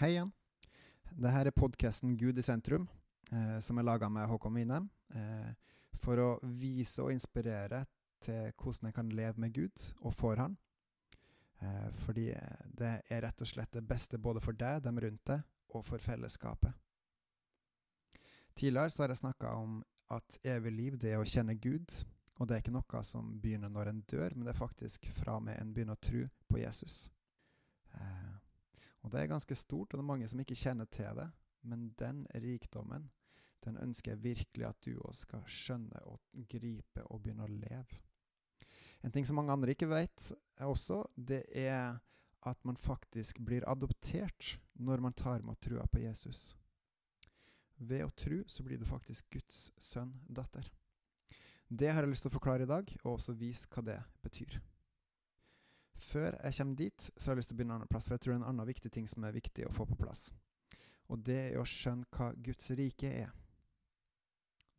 Hei igjen. Dette er podkasten Gud i sentrum, eh, som er laga med Håkon Winheim, eh, for å vise og inspirere til hvordan jeg kan leve med Gud og for Han. Eh, fordi det er rett og slett det beste både for deg, dem rundt deg, og for fellesskapet. Tidligere så har jeg snakka om at evig liv det er å kjenne Gud, og det er ikke noe som begynner når en dør, men det er faktisk fra med en begynner å tro på Jesus. Eh, og det er ganske stort, og det er mange som ikke kjenner til det. Men den rikdommen, den ønsker jeg virkelig at du òg skal skjønne og gripe og begynne å leve. En ting som mange andre ikke vet også, det er at man faktisk blir adoptert når man tar imot trua på Jesus. Ved å tro så blir du faktisk Guds sønn, datter. Det har jeg lyst til å forklare i dag, og også vise hva det betyr. Før jeg kommer dit, så har jeg lyst til å begynne en annen plass, for jeg tror det er en annen viktig ting som er viktig å få på plass. Og det er å skjønne hva Guds rike er.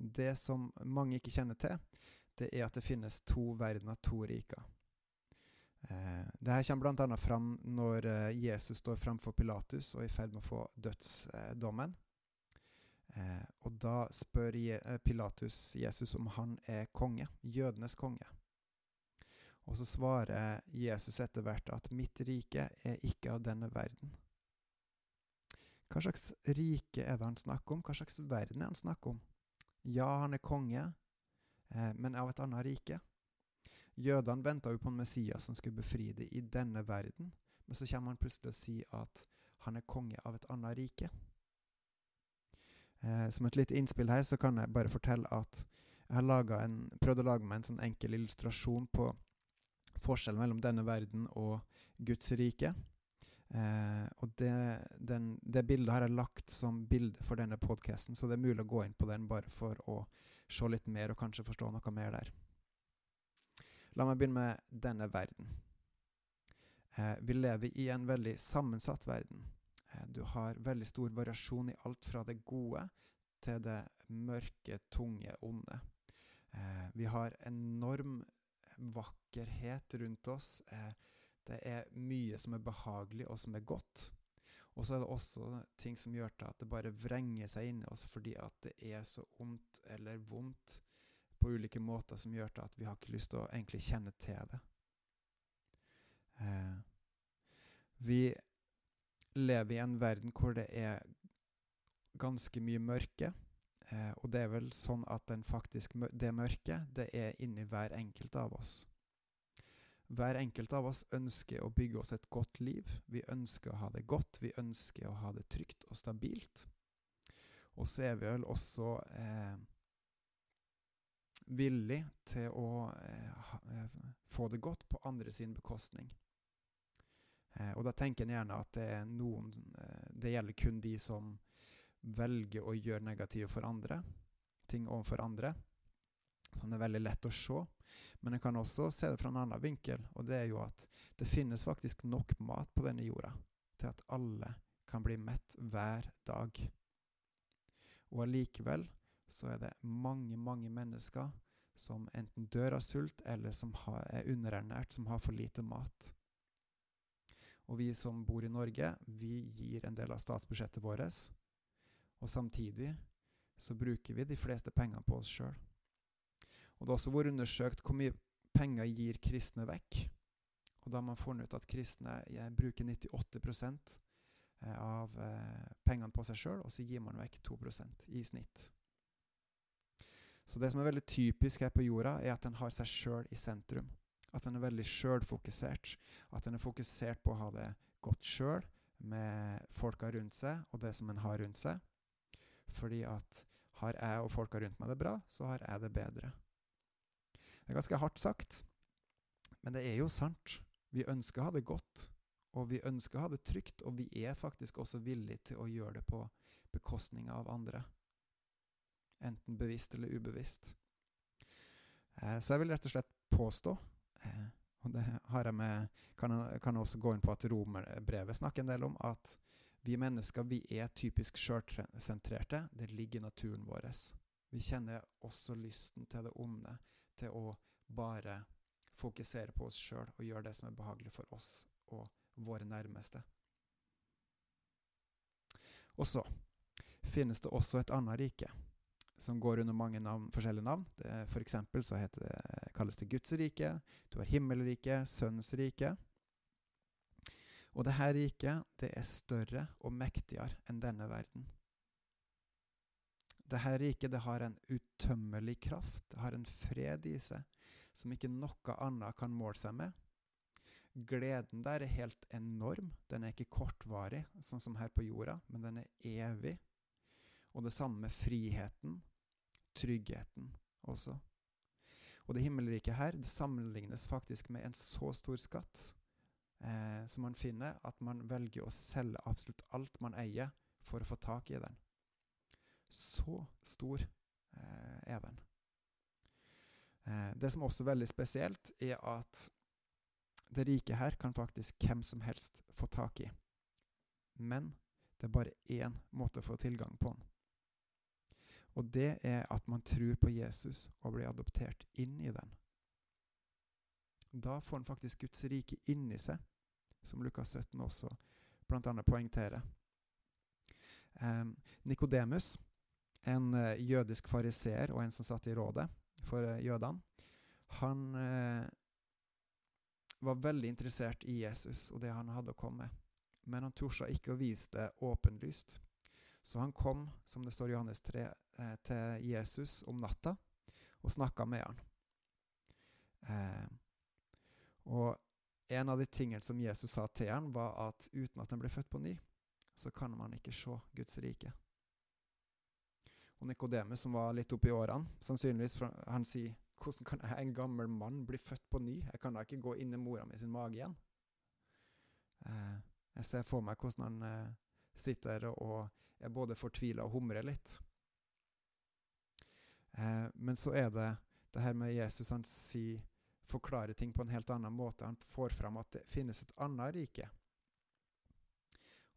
Det som mange ikke kjenner til, det er at det finnes to verdener, to riker. Eh, det her kommer bl.a. fram når eh, Jesus står framfor Pilatus og er i ferd med å få dødsdommen. Eh, og da spør Je eh, Pilatus Jesus om han er konge, jødenes konge. Og så svarer Jesus etter hvert at 'mitt rike er ikke av denne verden'. Hva slags rike er det han snakker om? Hva slags verden er han snakker om? Ja, han er konge, eh, men av et annet rike. Jødene venta jo på en Messias som skulle befri dem i denne verden, men så kommer han plutselig og sier at han er konge av et annet rike. Eh, som et lite innspill her så kan jeg bare fortelle at jeg har en, prøvd å lage meg en sånn enkel illustrasjon på forskjellen mellom denne verden og Guds rike. Eh, og det, den, det, bildet har jeg lagt som bilde for denne podkasten, så det er mulig å gå inn på den bare for å se litt mer og kanskje forstå noe mer der. La meg begynne med denne verden. Eh, vi lever i en veldig sammensatt verden. Eh, du har veldig stor variasjon i alt fra det gode til det mørke, tunge, onde. Eh, vi har enorm vakkerhet rundt oss. Eh, det er mye som er behagelig, og som er godt. Og så er det også ting som gjør til at det bare vrenger seg inn i oss fordi at det er så ondt eller vondt på ulike måter som gjør til at vi har ikke lyst til å egentlig kjenne til det. Eh, vi lever i en verden hvor det er ganske mye mørke. Eh, og det er vel sånn at den faktisk, det mørket, det er inni hver enkelt av oss. Hver enkelt av oss ønsker å bygge oss et godt liv. Vi ønsker å ha det godt, vi ønsker å ha det trygt og stabilt. Og så er vi vel også eh, villig til å eh, eh, få det godt på andre sin bekostning. Eh, og da tenker en gjerne at det er noen eh, Det gjelder kun de som velger å gjøre negative for andre, ting overfor andre, som det er veldig lett å se. Men en kan også se det fra en annen vinkel, og det er jo at det finnes faktisk nok mat på denne jorda til at alle kan bli mett hver dag. Og allikevel så er det mange, mange mennesker som enten dør av sult, eller som er underernært, som har for lite mat. Og vi som bor i Norge, vi gir en del av statsbudsjettet vårt og samtidig så bruker vi de fleste pengene på oss sjøl. Og det har også vært undersøkt hvor mye penger gir kristne vekk. Og da har man funnet ut at kristne bruker 98 eh, av eh, pengene på seg sjøl, og så gir man vekk 2% i snitt. Så det som er veldig typisk her på jorda, er at en har seg sjøl i sentrum. At en er veldig sjølfokusert. At en er fokusert på å ha det godt sjøl med folka rundt seg og det som en har rundt seg. Fordi at har jeg og folka rundt meg det bra, så har jeg det bedre. Det er ganske hardt sagt, men det er jo sant. Vi ønsker å ha det godt, og vi ønsker å ha det trygt, og vi er faktisk også villige til å gjøre det på bekostning av andre. Enten bevisst eller ubevisst. Eh, så jeg vil rett og slett påstå, eh, og det har jeg med, kan kan også gå inn på at romerbrevet snakker en del om, at vi mennesker vi er typisk sjølsentrerte. Det ligger i naturen vår. Vi kjenner også lysten til det onde, til å bare fokusere på oss sjøl og gjøre det som er behagelig for oss og våre nærmeste. Og så finnes det også et annet rike som går under mange navn, forskjellige navn. For eksempel så det, kalles det Guds rike, du har himmelriket, Sønnens rike. Og dette riket det er større og mektigere enn denne verden. Dette riket det har en utømmelig kraft, det har en fred i seg som ikke noe annet kan måle seg med. Gleden der er helt enorm. Den er ikke kortvarig, sånn som her på jorda, men den er evig. Og det samme med friheten, tryggheten også. Og det himmelriket her det sammenlignes faktisk med en så stor skatt eh, som man finner, at man velger å selge absolutt alt man eier, for å få tak i den. Så stor eh, er den. Eh, det som også er veldig spesielt, er at det rike her kan faktisk hvem som helst få tak i. Men det er bare én måte å få tilgang på den. Og det er at man tror på Jesus og blir adoptert inn i den. Da får han faktisk Guds rike inni seg, som Lukas 17 også bl.a. poengterer. Um, Nikodemus, en uh, jødisk fariseer og en som satt i rådet for uh, jødene, han uh, var veldig interessert i Jesus og det han hadde å komme med. Men han torde ikke å vise det åpenlyst. Så han kom, som det står i Johannes 3, eh, til Jesus om natta og snakka med han. Og en av de tingene som Jesus sa til ham, var at uten at han ble født på ny, så kan man ikke se Guds rike. Og Nikodemus, som var litt oppi årene, sannsynligvis han sier hvordan kan jeg, en gammel mann bli født på ny? Jeg kan da ikke gå inn i mora mi sin mage igjen. Eh, jeg ser for meg hvordan han eh, sitter og er både fortvila og humrer litt. Eh, men så er det det her med Jesus. Han sier, forklarer ting på en helt annen måte. Han får fram at det finnes et annet rike.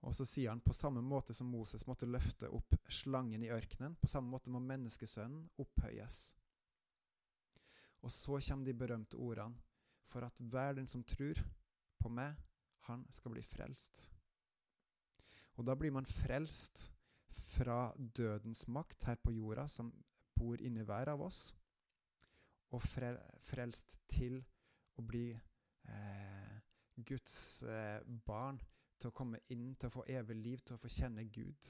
Og så sier han på samme måte som Moses måtte løfte opp slangen i ørkenen, på samme måte må menneskesønnen opphøyes. Og så kommer de berømte ordene For at hver den som tror på meg, han skal bli frelst. Og da blir man frelst fra dødens makt her på jorda, som bor inni hver av oss, og frelst til å bli eh, Guds eh, barn, til å komme inn, til å få evig liv, til å få kjenne Gud.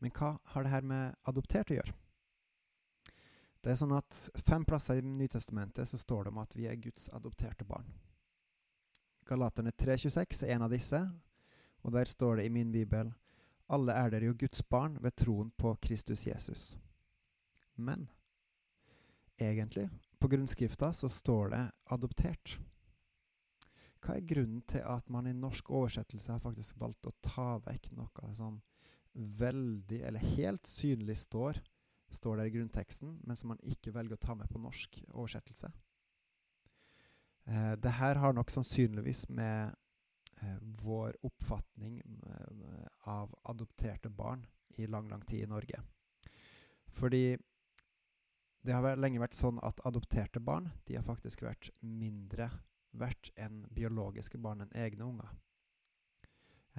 Men hva har det her med adoptert å gjøre? Det er sånn at Fem plasser i Nytestamentet så står det om at vi er Guds adopterte barn. Galaterne 3,26 er en av disse, og der står det i min bibel alle er dere jo Guds barn ved troen på Kristus Jesus. Men egentlig, på grunnskrifta, så står det 'adoptert'. Hva er grunnen til at man i norsk oversettelse har faktisk valgt å ta vekk noe som veldig, eller helt synlig, står står der i grunnteksten, men som man ikke velger å ta med på norsk oversettelse. Eh, det her har nok sannsynligvis med eh, vår oppfatning eh, av adopterte barn i lang, lang tid i Norge. Fordi det har lenge vært sånn at adopterte barn de har faktisk vært mindre verdt enn biologiske barn enn egne unger.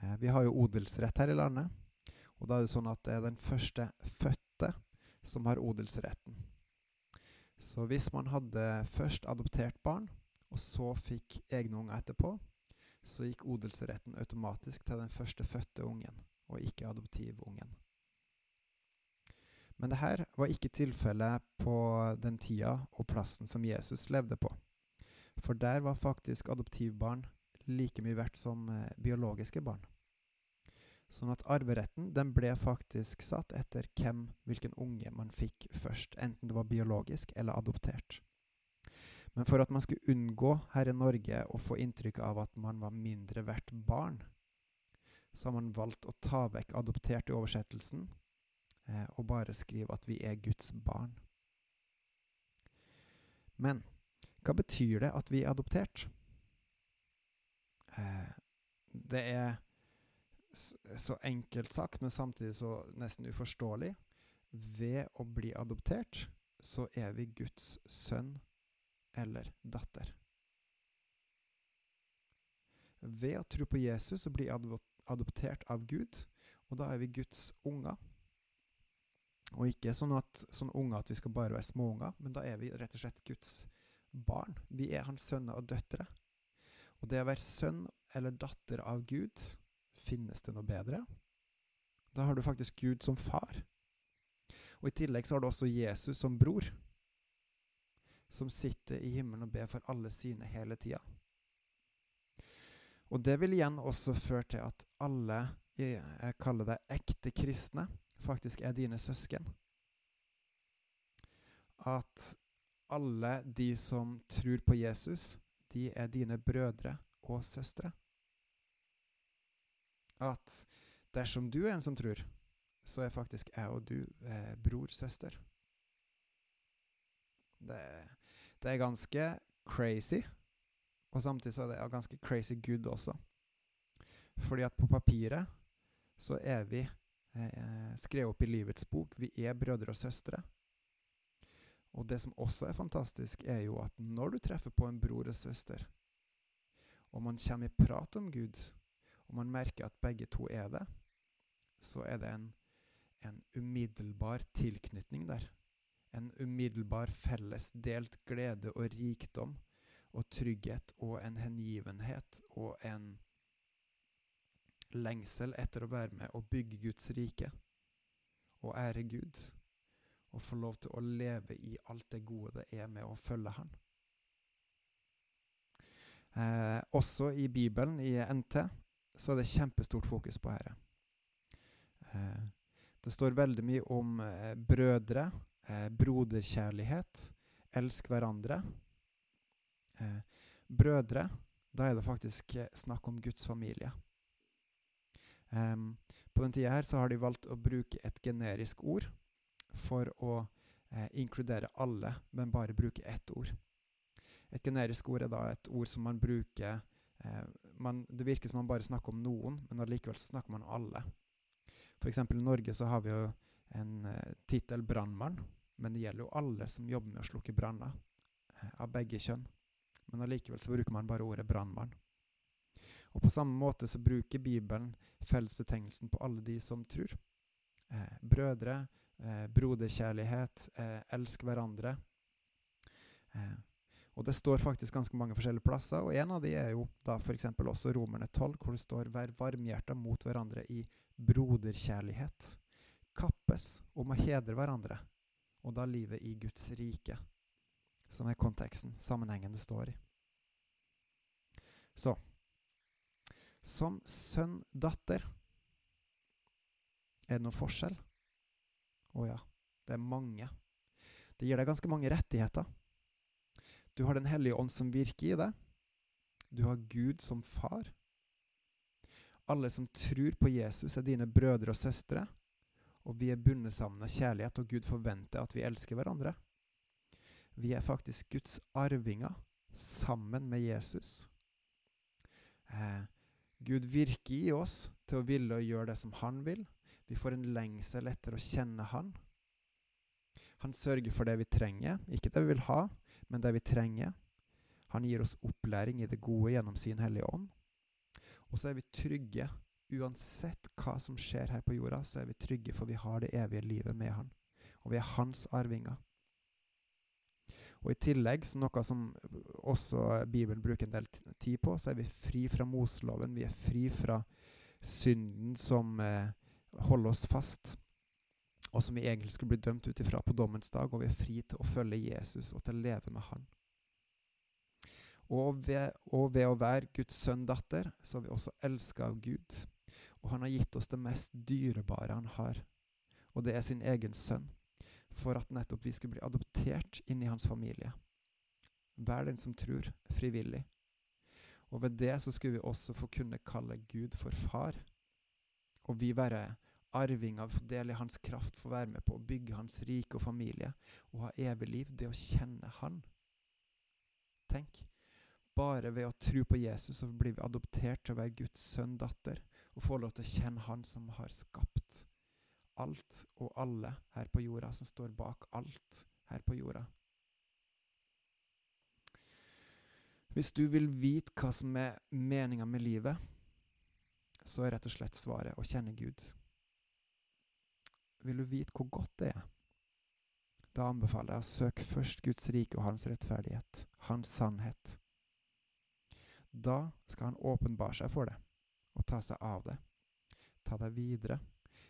Eh, vi har jo odelsrett her i landet. Og da er det sånn at det er den første fødte som har odelsretten. Så hvis man hadde først adoptert barn, og så fikk egne unger etterpå, så gikk odelsretten automatisk til den første fødte ungen, og ikke adoptivungen. Men dette var ikke tilfellet på den tida og plassen som Jesus levde på. For der var faktisk adoptivbarn like mye verdt som eh, biologiske barn. Sånn at arveretten den ble faktisk satt etter hvem, hvilken unge man fikk først, enten det var biologisk eller adoptert. Men for at man skulle unngå her i Norge å få inntrykk av at man var mindre verdt barn, så har man valgt å ta vekk adoptert i oversettelsen og bare skrive at vi er Guds barn. Men hva betyr det at vi er adoptert? Eh, det er så enkelt sagt, men samtidig så nesten uforståelig. Ved å bli adoptert så er vi Guds sønn eller datter. Ved å tro på Jesus så blir vi adoptert av Gud, og da er vi Guds unger. Og ikke sånn at sånn unge at vi skal bare være småunger, men da er vi rett og slett Guds barn. Vi er hans sønner og døtre. Og det å være sønn eller datter av Gud, finnes det noe bedre? Da har du faktisk Gud som far. Og I tillegg så har du også Jesus som bror, som sitter i himmelen og ber for alle sine hele tida. Og det vil igjen også føre til at alle, jeg kaller det ekte kristne, faktisk er dine søsken. At alle de som tror på Jesus, de er dine brødre og søstre. At dersom du er en som tror, så er faktisk jeg og du eh, bror, søster. Det, det, er ganske crazy, og samtidig så er det ganske crazy good også. Fordi at på papiret så er vi skrevet opp i livets bok. Vi er brødre og søstre. Og det som også er fantastisk, er jo at når du treffer på en bror og søster, og man kommer i prat om Gud, og man merker at begge to er det, så er det en, en umiddelbar tilknytning der. En umiddelbar felles delt glede og rikdom og trygghet og en hengivenhet og en lengsel etter å være med og bygge Guds rike og ære Gud og få lov til å leve i alt det gode det er med å følge Han. Eh, også i Bibelen, i NT, så er det kjempestort fokus på dette. Eh, det står veldig mye om eh, brødre, eh, broderkjærlighet, elsk hverandre. Eh, brødre, da er det faktisk eh, snakk om Guds familie. Um, på den tida her så har de valgt å bruke et generisk ord for å eh, inkludere alle, men bare bruke ett ord. Et generisk ord er da et ord som man bruker eh, man, Det virker som man bare snakker om noen, men allikevel snakker man om alle. F.eks. i Norge så har vi jo en eh, tittel brannmann, men det gjelder jo alle som jobber med å slukke branner, eh, av begge kjønn. Men allikevel så bruker man bare ordet brannmann. Og på samme måte så bruker Bibelen fellesbetegnelsen på alle de som tror. Eh, brødre, eh, broderkjærlighet, eh, elsk hverandre. Eh, og det står faktisk ganske mange forskjellige plasser, og en av de er jo da f.eks. også Romerne 12, hvor det står 'vær varmhjerta mot hverandre i broderkjærlighet'. Kappes om å hedre hverandre, og da livet i Guds rike, som er konteksten, sammenhengen det står i. Så som sønn-datter. Er det noen forskjell? Å ja, det er mange. Det gir deg ganske mange rettigheter. Du har Den hellige ånd som virker i deg. Du har Gud som far. Alle som tror på Jesus, er dine brødre og søstre. Og vi er bundet sammen av kjærlighet, og Gud forventer at vi elsker hverandre. Vi er faktisk Guds arvinger sammen med Jesus. Eh, Gud virker i oss til å ville å gjøre det som han vil. Vi får en lengsel etter å kjenne han. Han sørger for det vi trenger, ikke det vi vil ha, men det vi trenger. Han gir oss opplæring i det gode gjennom sin Hellige Ånd. Og så er vi trygge. Uansett hva som skjer her på jorda, så er vi trygge, for vi har det evige livet med han. Og vi er hans arvinger. Og I tillegg, så noe som også Bibelen bruker en del tid på, så er vi fri fra Moseloven. Vi er fri fra synden som eh, holder oss fast, og som vi egentlig skulle bli dømt ut ifra på dommens dag. Og vi er fri til å følge Jesus og til å leve med Han. Og ved, og ved å være Guds sønn-datter, så er vi også elska av Gud. Og han har gitt oss det mest dyrebare han har, og det er sin egen sønn for at nettopp vi skulle bli adoptert inn i hans familie. Vær den som tror, frivillig. Og ved det så skulle vi også få kunne kalle Gud for far. Og vi være arvinger, få del i hans kraft, få være med på å bygge hans rike og familie og ha evig liv. Det å kjenne Han. Tenk. Bare ved å tro på Jesus så blir vi adoptert til å være Guds sønn, datter, og få lov til å kjenne Han som har skapt alt og alle her på jorda, som står bak alt her på jorda. Hvis du vil vite hva som er meninga med livet, så er rett og slett svaret å kjenne Gud. Vil du vite hvor godt det er? Da anbefaler jeg å søke først Guds rike og hans rettferdighet, hans sannhet. Da skal han åpenbare seg for det og ta seg av det. Ta deg videre.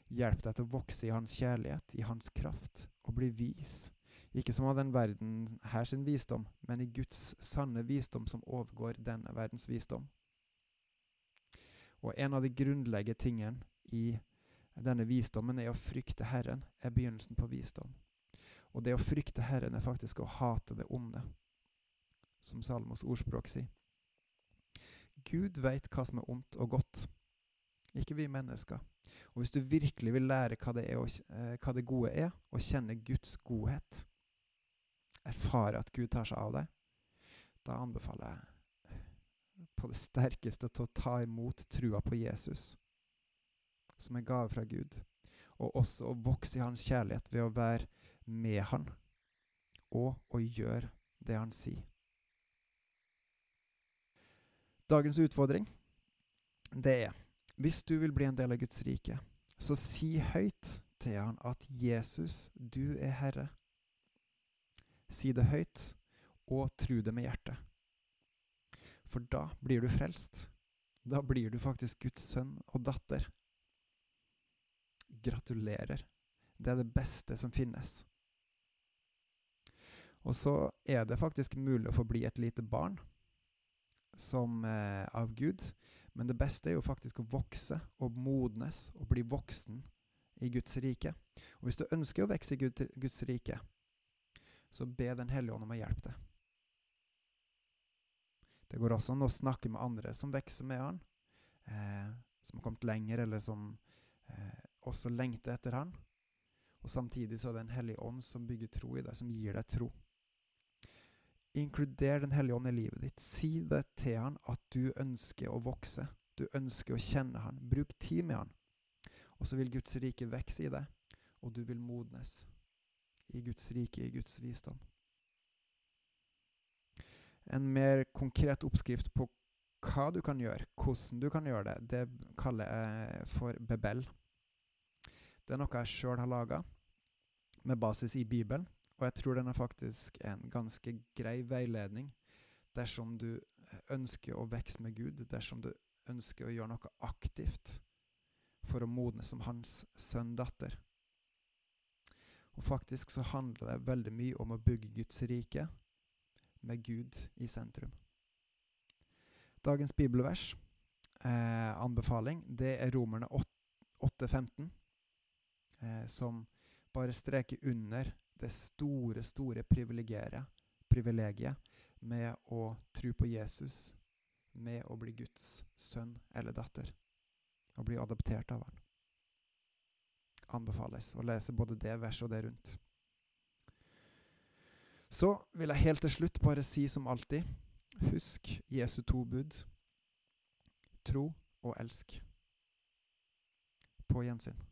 Hjelp deg til å vokse i hans kjærlighet, i hans kraft, og bli vis. Ikke som av den verden her sin visdom, men i Guds sanne visdom som overgår denne verdens visdom. Og en av de grunnleggende tingene i denne visdommen er å frykte Herren, er begynnelsen på visdom. Og det å frykte Herren er faktisk å hate det onde, som Salmos ordspråk sier. Gud veit hva som er ondt og godt, ikke vi mennesker. Og hvis du virkelig vil lære hva det, er, eh, hva det gode er, og kjenne Guds godhet, erfare at Gud tar seg av deg, da anbefaler jeg på det sterkeste til å ta imot trua på Jesus, som en gave fra Gud, og også å vokse i hans kjærlighet ved å være med han, og å gjøre det han sier. Dagens utfordring, det er hvis du vil bli en del av Guds rike, så si høyt til han at Jesus, du er Herre. Si det høyt, og tru det med hjertet. For da blir du frelst. Da blir du faktisk Guds sønn og datter. Gratulerer. Det er det beste som finnes. Og så er det faktisk mulig å få bli et lite barn som eh, av Gud. Men det beste er jo faktisk å vokse og modnes og bli voksen i Guds rike. Og hvis du ønsker å vokse i Guds rike, så be Den hellige ånd om å hjelpe deg. Det går også an å snakke med andre som vokser med han, eh, som har kommet lenger, eller som eh, også lengter etter han. Og Samtidig så er det en hellig ånd som bygger tro i deg, som gir deg tro. Inkluder Den hellige ånd i livet ditt. Si det til han at du ønsker å vokse. Du ønsker å kjenne han. Bruk tid med han. Og så vil Guds rike vokse i deg, og du vil modnes i Guds rike, i Guds visdom. En mer konkret oppskrift på hva du kan gjøre, hvordan du kan gjøre det, det kaller jeg for bebel. Det er noe jeg sjøl har laga, med basis i Bibelen. Og jeg tror den er faktisk en ganske grei veiledning dersom du ønsker å vokse med Gud, dersom du ønsker å gjøre noe aktivt for å modne som hans sønn-datter. Og faktisk så handler det veldig mye om å bygge Guds rike med Gud i sentrum. Dagens bibelvers, eh, anbefaling, det er Romerne 8.15, eh, som bare streker under det store, store privilegiet med å tro på Jesus, med å bli Guds sønn eller datter, og bli adoptert av han. Anbefales å lese både det verset og det rundt. Så vil jeg helt til slutt bare si som alltid husk Jesu to bud. Tro og elsk. På gjensyn.